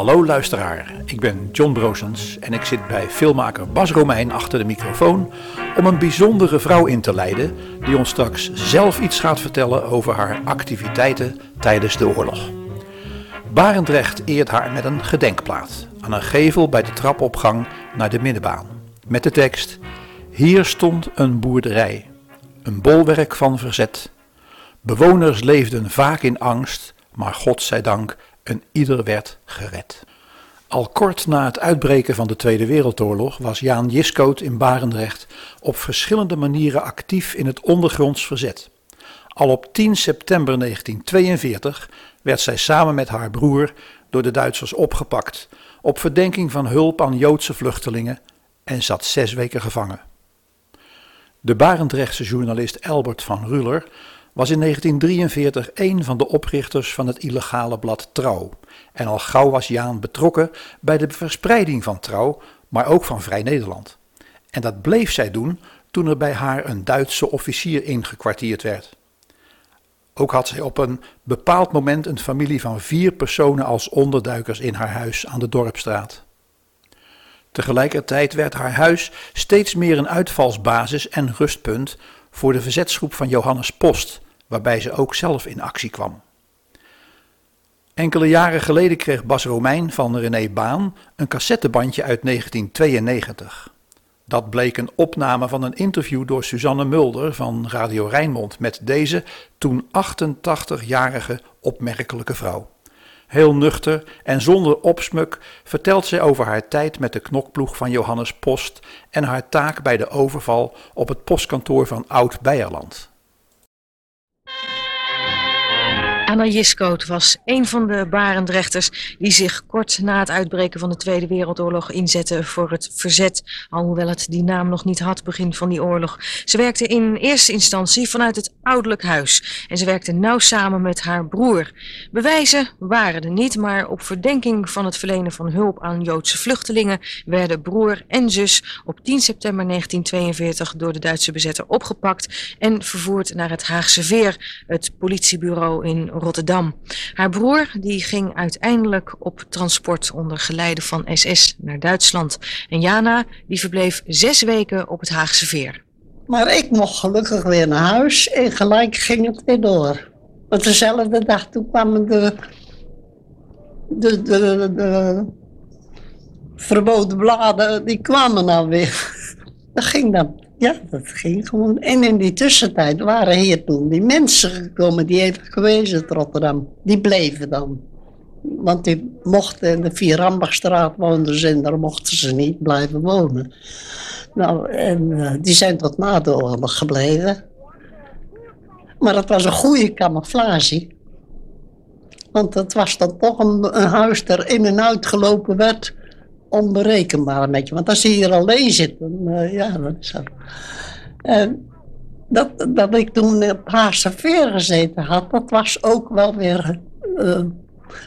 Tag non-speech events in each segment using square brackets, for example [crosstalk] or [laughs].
Hallo luisteraar, ik ben John Brozens en ik zit bij filmmaker Bas Romein achter de microfoon om een bijzondere vrouw in te leiden die ons straks zelf iets gaat vertellen over haar activiteiten tijdens de oorlog. Barendrecht eert haar met een gedenkplaat aan een gevel bij de trapopgang naar de middenbaan. Met de tekst: Hier stond een boerderij, een bolwerk van verzet. Bewoners leefden vaak in angst, maar God zij dank, een ieder werd gered. Al kort na het uitbreken van de Tweede Wereldoorlog was Jaan Jiskoot in Barendrecht op verschillende manieren actief in het ondergronds verzet. Al op 10 september 1942 werd zij samen met haar broer door de Duitsers opgepakt op verdenking van hulp aan Joodse vluchtelingen en zat zes weken gevangen. De Barendrechtse journalist Albert van Ruller was in 1943 een van de oprichters van het illegale blad Trouw. En al gauw was Jaan betrokken bij de verspreiding van Trouw, maar ook van Vrij Nederland. En dat bleef zij doen toen er bij haar een Duitse officier ingekwartierd werd. Ook had zij op een bepaald moment een familie van vier personen als onderduikers in haar huis aan de Dorpstraat. Tegelijkertijd werd haar huis steeds meer een uitvalsbasis en rustpunt voor de verzetsgroep van Johannes Post, waarbij ze ook zelf in actie kwam. Enkele jaren geleden kreeg Bas Romein van René Baan een cassettebandje uit 1992. Dat bleek een opname van een interview door Suzanne Mulder van Radio Rijnmond met deze toen 88-jarige opmerkelijke vrouw. Heel nuchter en zonder opsmuk vertelt zij over haar tijd met de knokploeg van Johannes Post en haar taak bij de overval op het postkantoor van Oud-Beierland. Anna Jiskoot was een van de barendrechters die zich kort na het uitbreken van de Tweede Wereldoorlog inzetten voor het verzet, alhoewel het die naam nog niet had begin van die oorlog. Ze werkte in eerste instantie vanuit het ouderlijk huis en ze werkte nauw samen met haar broer. Bewijzen waren er niet, maar op verdenking van het verlenen van hulp aan Joodse vluchtelingen werden broer en zus op 10 september 1942 door de Duitse bezetter opgepakt en vervoerd naar het Haagse Veer, het politiebureau in Rotterdam. Haar broer die ging uiteindelijk op transport onder geleide van SS naar Duitsland. En Jana die verbleef zes weken op het Haagse Veer. Maar ik mocht gelukkig weer naar huis en gelijk ging het weer door. Want dezelfde dag toen kwamen de, de, de, de verboden bladen, die kwamen dan weer. [laughs] Dat ging dan. Ja, dat ging gewoon. En in die tussentijd waren hier toen die mensen gekomen die even geweest uit Rotterdam. Die bleven dan. Want die mochten in de Vierambachstraat woonden ze en daar mochten ze niet blijven wonen. Nou, en uh, die zijn tot na de gebleven. Maar het was een goede camouflage. Want het was dan toch een, een huis dat in en uit gelopen werd onberekenbaar een beetje. Want als je hier alleen zit, dan uh, ja, dat is zo. En dat, dat ik toen op Haagse Veer gezeten had, dat was ook wel weer... Uh,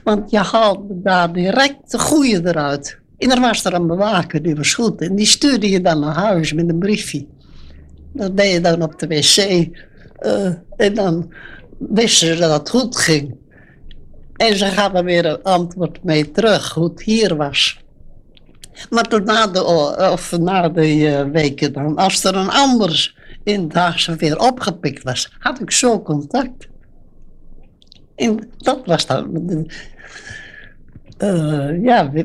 want je haalde daar direct de goede eruit. En er was er een bewaker, die was goed. En die stuurde je dan naar huis met een briefje. Dat deed je dan op de wc. Uh, en dan wisten ze dat het goed ging. En ze gaven weer een antwoord mee terug, hoe het hier was. Maar toen na de, of na de uh, weken dan, als er een ander in het Haagse weer opgepikt was, had ik zo contact. En dat was dan, uh, ja, uh,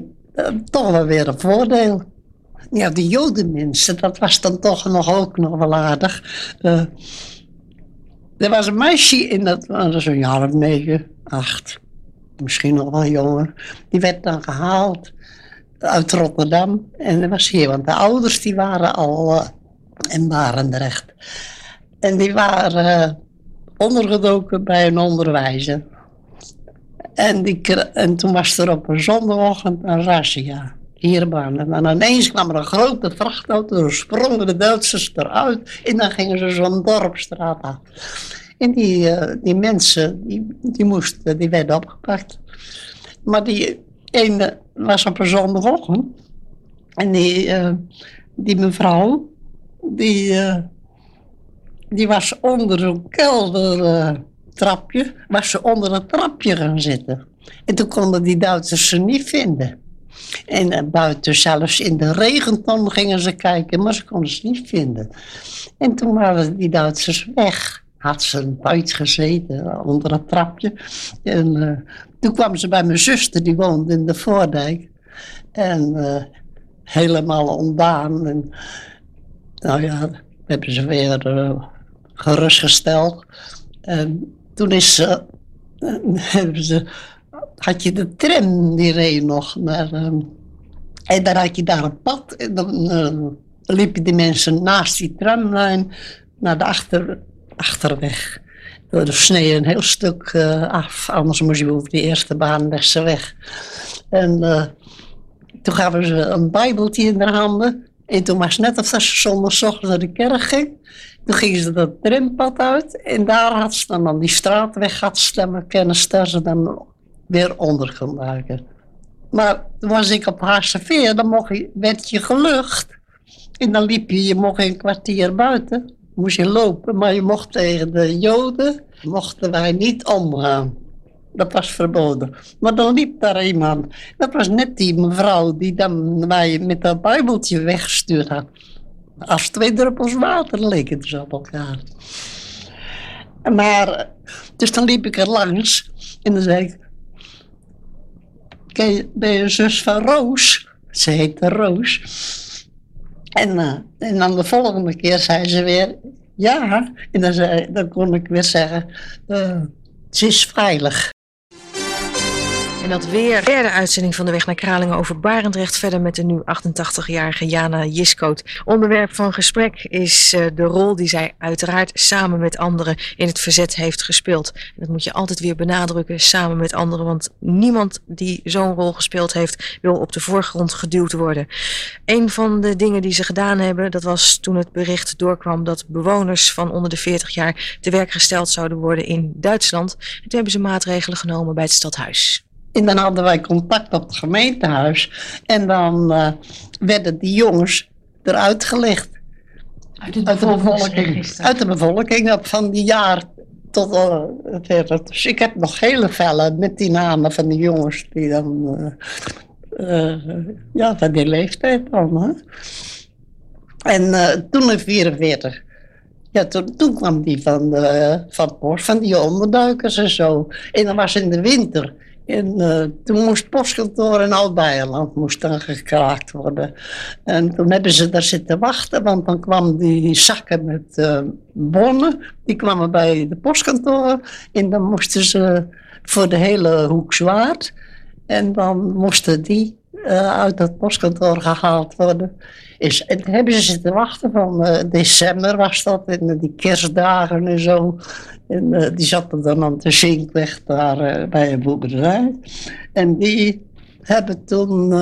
toch wel weer een voordeel. Ja, de jodenmensen, dat was dan toch nog ook nog wel aardig. er was een meisje in dat, was een jaar of negen, acht, misschien nog wel jonger. Die werd dan gehaald uit Rotterdam. En dat was hier, want de ouders die waren al uh, in Barendrecht. En die waren uh, ondergedoken bij een onderwijzer. En, die, en toen was er op een zondagochtend een razzia. Hier waren. En ineens kwam er een grote vrachtauto, er sprongen de Duitsers eruit en dan gingen ze zo'n dorpstraat af. En die, uh, die mensen, die, die, moesten, die werden opgepakt. Maar die ene was op een zondagochtend. En die, uh, die mevrouw, die, uh, die was onder een keldertrapje, was ze onder een trapje gaan zitten. En toen konden die Duitsers ze niet vinden. En uh, buiten, zelfs in de regenton gingen ze kijken, maar ze konden ze niet vinden. En toen waren die Duitsers weg. Had ze een buit gezeten onder een trapje. En toen kwamen ze bij mijn zuster, die woonde in de Voordijk. En uh, helemaal ontdaan. En, nou ja, hebben ze weer gerustgesteld. En toen is ze, [laughs] hebben ze had je de tram, die reed nog naar... Uh, en dan had je daar een pad en dan uh, liepen die mensen naast die tramlijn naar de achter, achterweg. Door snee een heel stuk uh, af, anders moest je over die eerste baan ze weg. En toen gaven ze een bijbeltje in de handen. En toen was net of ze zondagochtend naar de kerk ging. Toen gingen ze dat trampad uit. En daar had ze dan, die straatweg gehad stemmen kennis. Daar ze dan weer onder kon maken. Maar toen was ik op Haarseveer, dan mocht je, werd je gelucht. En dan liep je, je mocht een kwartier buiten, moest je lopen, maar je mocht tegen de Joden, mochten wij niet omgaan. Dat was verboden. Maar dan liep daar iemand. Dat was net die mevrouw die dan mij met dat bijbeltje weggestuurd had. Als twee druppels water leken het dus op elkaar. Maar, dus dan liep ik er langs en dan zei ik, ben je zus van Roos? Ze heette Roos. En, uh, en dan de volgende keer zei ze weer ja. En dan, zei, dan kon ik weer zeggen, uh, ze is veilig. En dat weer derde uitzending van de Weg naar Kralingen over Barendrecht. Verder met de nu 88-jarige Jana Jiskoot. Onderwerp van gesprek is uh, de rol die zij uiteraard samen met anderen in het verzet heeft gespeeld. En dat moet je altijd weer benadrukken, samen met anderen. Want niemand die zo'n rol gespeeld heeft, wil op de voorgrond geduwd worden. Een van de dingen die ze gedaan hebben, dat was toen het bericht doorkwam dat bewoners van onder de 40 jaar te werk gesteld zouden worden in Duitsland. En toen hebben ze maatregelen genomen bij het stadhuis. En dan hadden wij contact op het gemeentehuis. En dan uh, werden die jongens eruit gelegd. Uit, de bevolking. Uit de bevolking van die jaar tot uh, verder. Dus ik heb nog hele vellen met die namen van die jongens die dan. Uh, ja, van die leeftijd dan. Hè. En toen in 44. Ja, toen, toen kwam die van, van Post, van die onderduikers en zo. En dat was in de winter. En uh, toen moest postkantoor in Oud-Beierland moest gekraakt worden. En toen hebben ze daar zitten wachten, want dan kwamen die zakken met uh, bonnen, die kwamen bij de postkantoor. En dan moesten ze voor de hele hoek zwaard. En dan moesten die uh, uit het postkantoor gehaald worden. Is, en hebben ze zitten wachten van december was dat, en die kerstdagen en zo. En die zaten dan aan de zinkweg daar bij een boerderij. En die hebben toen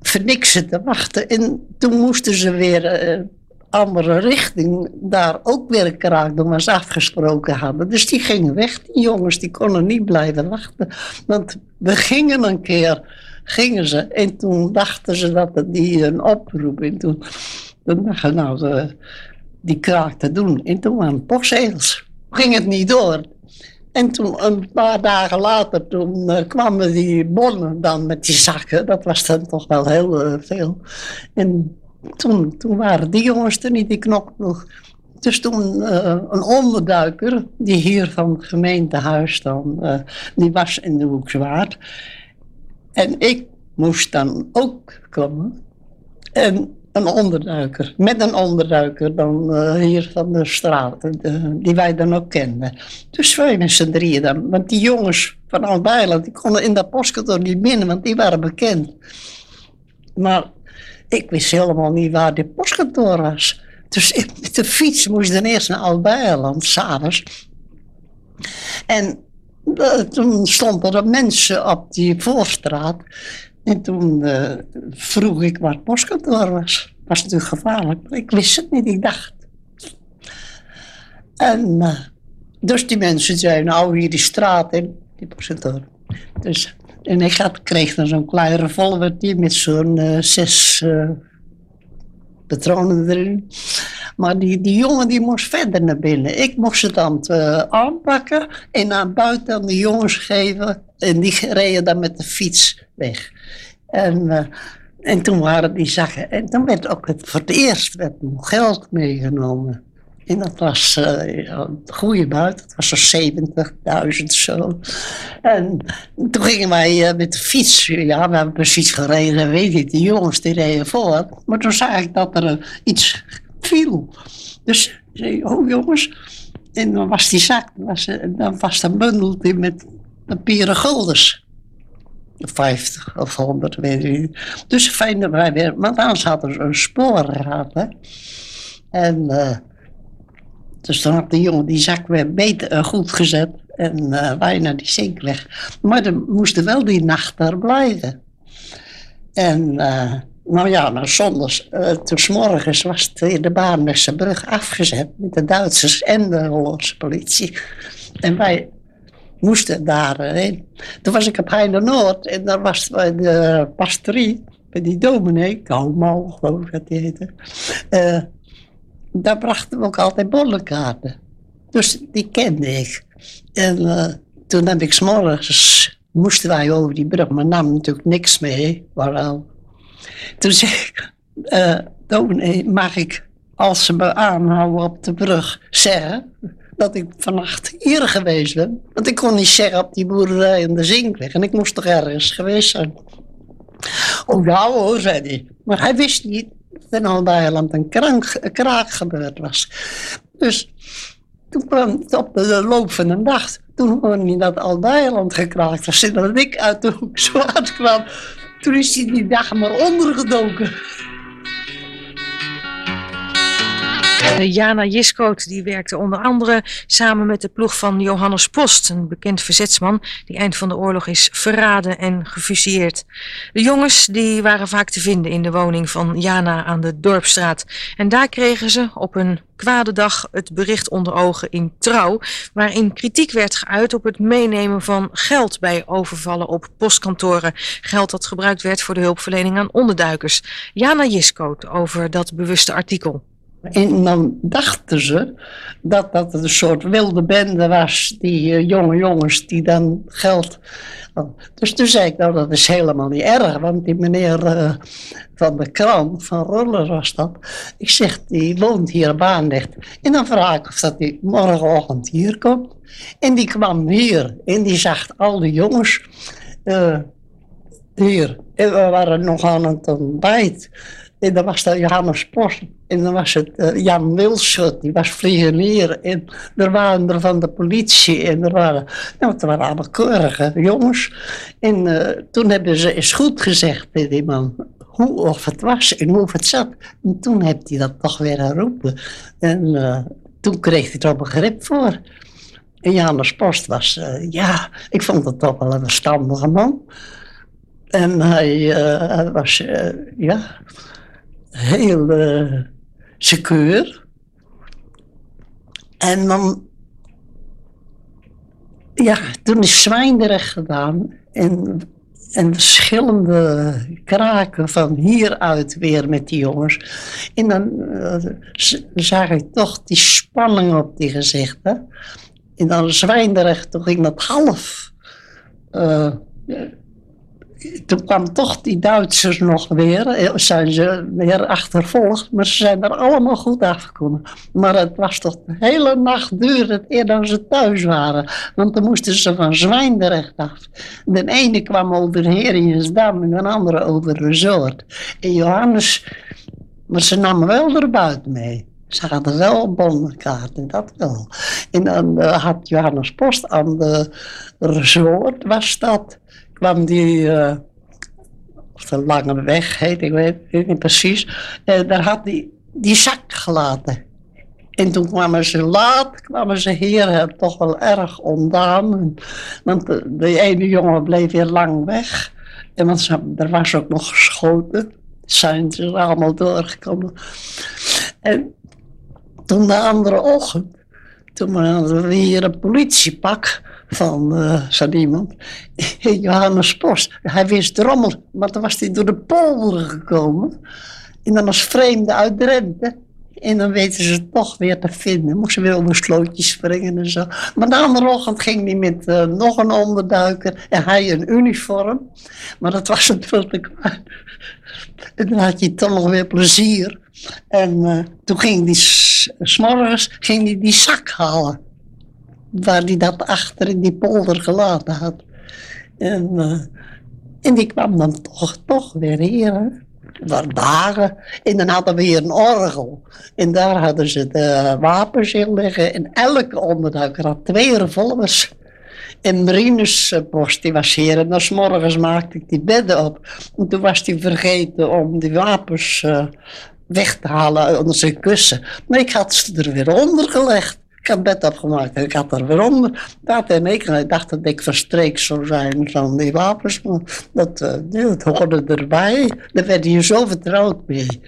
voor niks zitten wachten. En toen moesten ze weer andere richting daar ook weer doen, waar ze afgesproken hadden. Dus die gingen weg, die jongens, die konden niet blijven wachten. Want we gingen een keer, gingen ze. En toen dachten ze dat het die een oproep. En toen, toen dachten nou die kraak te doen. En toen waren postzegels. Ging het niet door. En toen, een paar dagen later, toen uh, kwamen die bonnen dan met die zakken. Dat was dan toch wel heel uh, veel. En toen, toen waren die jongens er niet, die nog. Dus toen uh, een onderduiker, die hier van het gemeentehuis dan, die was in de hoek zwaard. En ik moest dan ook komen. En een onderduiker. Met een onderduiker dan uh, hier van de straat, die wij dan ook kenden. Dus wij met z'n drieën dan. Want die jongens van Oud-Beiland, die konden in dat postkantoor niet binnen, want die waren bekend. Maar ik wist helemaal niet waar dit postkantoor was. Dus met de fiets moest dan eerst naar Oud-Beiland, s'avonds. En uh, toen stonden er mensen op die voorstraat. En toen uh, vroeg ik waar het postkantoor was. Was natuurlijk gevaarlijk, maar ik wist het niet. Ik dacht. En uh, dus die mensen zeiden, nou hier die straat in, die postkantoor. Dus, en ik had, kreeg dan zo'n klein revolvertje met zo'n uh, zes patronen erin. Maar die, die jongen die moest verder naar binnen. Ik moest ze dan uh, aanpakken en naar buiten aan de jongens geven. En die reden dan met de fiets weg. En, en toen waren die zakken. En dan werd ook het, voor het eerst werd geld meegenomen. En dat was uh, een goede buit. Dat was zo'n 70.000 zo. En toen gingen wij uh, met de fiets. Ja, we hebben precies gereden, weet ik. De jongens die reden voor. Maar toen zag ik dat er uh, iets viel. Dus zei oh jongens. En dan was die zak, was, dan was een bundeltje met papieren guldens. 50 of 100, weet ik niet. Dus dat wij weer, want anders hadden ze een spoor gehad. En dus dan had de jongen die zak weer beter uh, goed gezet en uh, wij naar die zink weg. Maar dan moesten wel die nacht daar blijven. En uh, nou ja, nou zondags, toen morgens was het de Baarnese brug afgezet met de Duitsers en de Hollandse politie. En wij moesten daarheen. Toen was ik op Heine Noord en daar was bij de pastorie, bij die dominee, Kouwmal geloof ik dat die heette daar brachten we ook altijd bollenkaarten. Dus die kende ik. En uh, toen heb ik s'morgens, moesten wij over die brug, maar nam natuurlijk niks mee. Waarom? Toen zei ik, uh, mag ik, als ze me aanhouden op de brug, zeggen dat ik vannacht hier geweest ben? Want ik kon niet zeggen op die boerderij in de Zinkweg. En ik moest toch ergens geweest zijn. Oh ja hoor, zei hij. Maar hij wist niet in Albeiland een, kraak gebeurd was. Dus toen kwam het op de loop van de nacht, toen hoorde hij dat Albeiland gekraakt was. En dat ik uit de hoek zo kwam, toen is hij die dag maar ondergedoken. Jana Jiskoot die werkte onder andere samen met de ploeg van Johannes Post, een bekend verzetsman die eind van de oorlog is verraden en gefusilleerd. De jongens die waren vaak te vinden in de woning van Jana aan de Dorpstraat. En daar kregen ze op een kwade dag het bericht onder ogen in Trouw, waarin kritiek werd geuit op het meenemen van geld bij overvallen op postkantoren. Geld dat gebruikt werd voor de hulpverlening aan onderduikers. Jana Jiskoot over dat bewuste artikel. En dan dachten ze dat dat een soort wilde bende was, die uh, jonge jongens die dan geld. Dus toen zei ik, nou dat is helemaal niet erg, want die meneer uh, van de krant, van Roller was dat. Ik zeg, die woont hier op Baanrecht. En dan vraag ik of dat hij morgenochtend hier komt. En die kwam hier en die zag al die jongens uh, hier. En we waren nog aan het ontbijt. En dan was dat Johannes Post. En dan was het uh, Jan Wilschut, die was vliegenier. En er waren er van de politie. En er waren, nou, het waren allemaal keurige jongens. En uh, toen hebben ze eens goed gezegd tegen die man hoe of het was en hoe het zat. En toen heeft hij dat toch weer geroepen. En uh, toen kreeg hij er begrip voor. En Janus Post was, ja, ik vond het toch wel een verstandige man. En hij, hij was, ja heel uh, secuur. En dan, ja, toen is Zwijndrecht gedaan en, en verschillende kraken van hieruit weer met die jongens. En dan uh, zag ik toch die spanning op die gezichten. En dan Zwijndrecht, toen ging dat half. Uh, toen kwam toch die Duitsers nog weer, eh, zijn ze weer achtervolgd, maar ze zijn er allemaal goed afgekomen. Maar het was toch de hele nacht duurde het eer dan ze thuis waren, want dan moesten ze van Zwijndrecht af. De ene kwam over Heringsdam en de andere over Resort. En Johannes, maar ze namen wel er buiten mee. Ze hadden wel een bonnenkaart en dat wel. En dan uh, had Johannes Post aan de resort, was dat kwam die, uh, de lange weg heet, ik weet, niet precies. En daar had hij die zak gelaten. En toen kwamen ze laat, kwamen ze hier toch wel erg ondaan. Want de, de, ene jongen bleef weer lang weg. En want ze, er was ook nog geschoten. Zijn ze allemaal doorgekomen. En toen de andere ochtend, toen hadden we hier een politiepak van uh, zo iemand. [laughs] Johannes Post. Hij wist drommel, maar toen was hij door de polder gekomen. En dan als vreemde uit Drenthe. En dan weten ze het toch weer te vinden. Moesten weer over slootjes springen en zo. Maar de andere ochtend ging hij met uh, nog een onderduiker. En hij een uniform. Maar dat was hem veel te kwaad. En dan had hij toch nog weer plezier. En uh, toen ging hij s'morgens ging hij die zak halen. Waar hij dat achter in die polder gelaten had. En, uh, en die kwam dan toch, toch weer hier waren dagen. En dan hadden we hier een orgel. En daar hadden ze de wapens in liggen. En elke onderduiker had twee revolvers. En Marinus Post, die was hier. En dan morgens maakte ik die bedden op. En toen was hij vergeten om die wapens uh, weg te halen onder zijn kussen. Maar ik had ze er weer onder gelegd. Ik had bed opgemaakt en ik had er weer onder. Dat en ik, ik dacht dat ik verstreek zou zijn van die wapens. Dat, uh, dat hoorde erbij. Daar werd je zo vertrouwd mee.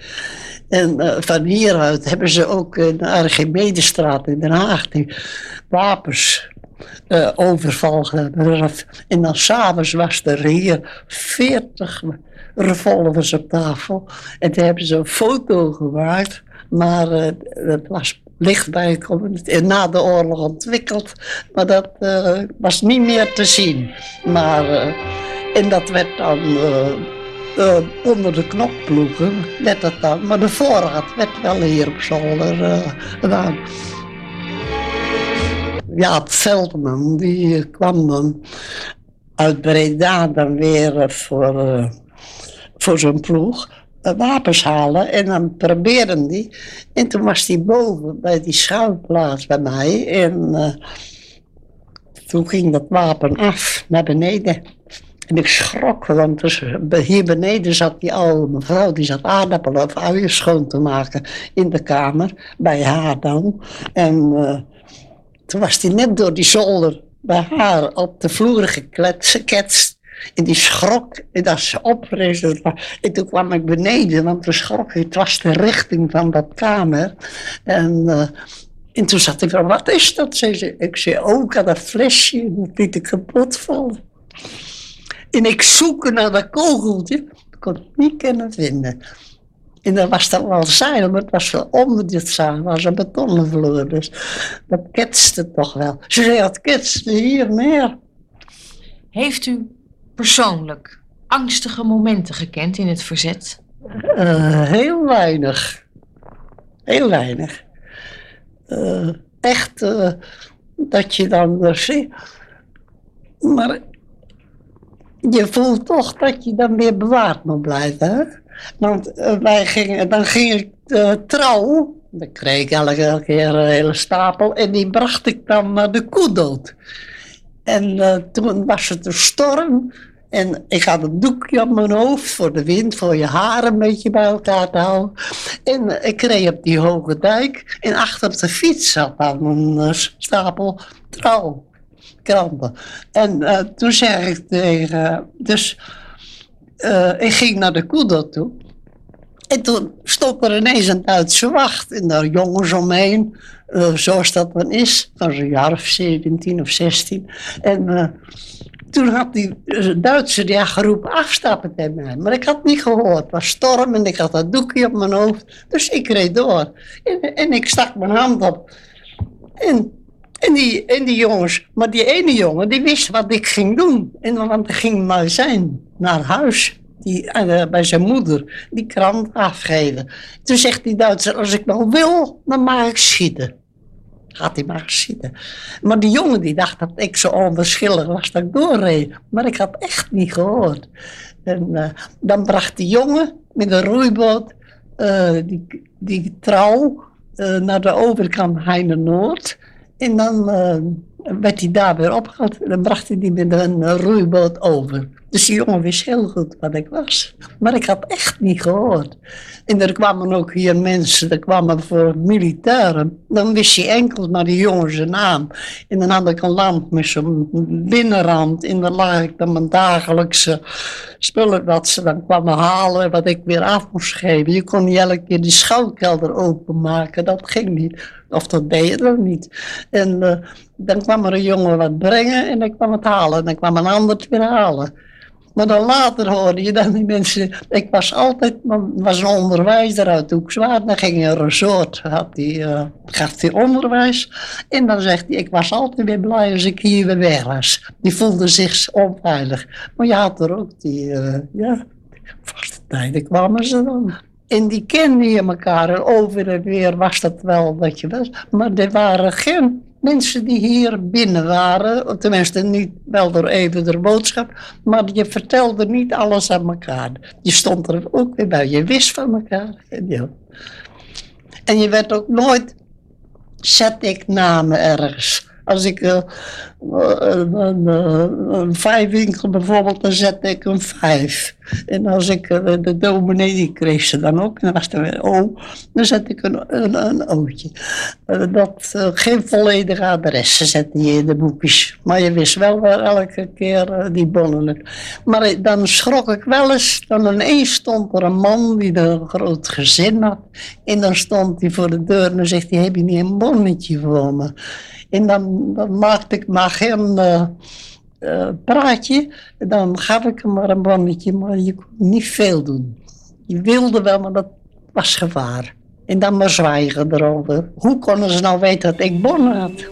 En uh, van hieruit hebben ze ook in de Archimedestraat in Den Haag die wapens uh, En dan s'avonds was er hier 40 revolvers op tafel. En toen hebben ze een foto gemaakt. Maar uh, dat was lichtbij en na de oorlog ontwikkeld. Maar dat uh, was niet meer te zien. Maar, uh, en dat werd dan onder de knokploegen, werd dat dan. Maar de voorraad werd wel hier op zolder gedaan. Ja, Veldman, die kwam dan uit Breda dan weer voor, voor zijn ploeg. Eh, wapens halen en dan probeerden die. En toen was die boven bij die schuilplaats bij mij en uh, toen ging dat wapen af naar beneden. En ik schrok, want dus hier beneden zat die oude mevrouw, die zat aardappelen of uien schoon te maken in de kamer, bij haar dan. En uh, toen was die net door die zolder bij haar op de vloer geketst. En die schrok, en dat ze oprees. En toen kwam ik beneden, want toen schrok Het was de richting van dat kamer. En, en toen zat ik van, wat is dat? Zei ze. Ik zei, oh, ik had een flesje. Dat liet ik kapot vallen. En ik zoek naar dat kogeltje. Kon het niet kunnen vinden. En dat was dan wel zeil, maar het was wel onder dit zaal, was een betonnen vloer. Dus dat ketste toch wel. Ze zei, het ketste hier meer. Heeft u persoonlijk angstige momenten gekend in het verzet? Uh, heel weinig. Heel weinig. Uh, echt uh, dat je dan ziet. Maar je voelt toch dat je dan weer bewaard moet blijven. Want wij gingen, dan ging ik trouwen. Dan kreeg ik elke keer een hele stapel. En die bracht ik dan naar de koedood. En uh, toen was het een storm. En ik had een doekje op mijn hoofd voor de wind, voor je haar een beetje bij elkaar te houden. En ik reed op die hoge dijk. En achter op de fiets zat dan een uh, stapel trouwkranten. En uh, toen zeg ik tegen... Dus ik ging naar de koedel toe. En toen stond er ineens een Duitse wacht. En daar jongens omheen. Uh, zoals dat dan is, van zo'n jaar of 17 of 16. En uh, toen had die uh, Duitser ja, geroepen afstappen tegen mij. Maar ik had niet gehoord. Het was storm en ik had dat doekje op mijn hoofd. Dus ik reed door. En, en ik stak mijn hand op. En, die, die jongens, maar die ene jongen, die wist wat ik ging doen. En want ik ging maar zijn naar huis die, uh, bij zijn moeder die krant afgeven. Toen zegt die Duitser, als ik nou wil, dan mag ik schieten. Gaat hij maar schieten. Maar die jongen die dacht dat ik zo onverschillig was dat ik doorreed. Maar ik had echt niet gehoord. En uh, dan bracht die jongen met een roeiboot die, die trouw naar de overkant Heine Noord. En dan werd hij daar weer opgehaald. Dan bracht hij die met een roeiboot over. Dus die jongen wist heel goed wat ik was. Maar ik had echt niet gehoord. En er kwamen ook hier mensen, er kwamen voor militairen. Dan wist je enkel maar die jongen zijn naam. En dan had ik een lamp met zo'n binnenrand. En dan lag ik dan mijn dagelijkse spullen dat ze dan kwamen halen. Wat ik weer af moest geven. Je kon niet elke keer die schouwkelder openmaken. Dat ging niet. Of dat deed je niet. En uh, dan kwam er een jongen wat brengen en dan kwam het halen. En dan kwam een ander het weer halen. Maar dan later hoorde je dan die mensen. Ik was altijd, was een onderwijzer uit Hoekswaard. Dan ging een resort, had hij, uh, gaf hij onderwijs. En dan zegt hij, ik was altijd weer blij als ik hier weer weg was. Die voelde zich onveilig. Maar je had er ook die, uh, ja, vaste tijden kwamen ze dan. En die kenden je elkaar. En over en weer was dat wel wat je was. Maar er waren geen mensen die hier binnen waren. Tenminste, niet wel door even de boodschap. Maar je vertelde niet alles aan elkaar. Je stond er ook weer bij. Je wist van elkaar. En, en je werd ook nooit. Zet ik namen ergens. Als ik uh, een, een, een vijfwinkel bijvoorbeeld, dan zette ik een vijf. En als ik uh, de dominee, die kreeg ze dan ook, en was er weer O, dan zet ik een, een, een dat, geen volledige adressen zette je in de boekjes. Maar je wist wel waar elke keer die bonnen. Maar dan schrok ik wel eens, dan ineens stond er een man die een groot gezin had. En dan stond hij voor de deur en dan zegt hij, heb je niet een bonnetje voor me? En dan, maakte ik maar geen uh, uh, praatje. Dan gaf ik hem maar een bonnetje, maar je kon niet veel doen. Je wilde wel, maar dat was gevaar. En dan maar zwijgen erover. Hoe konden ze nou weten dat ik bonnen had?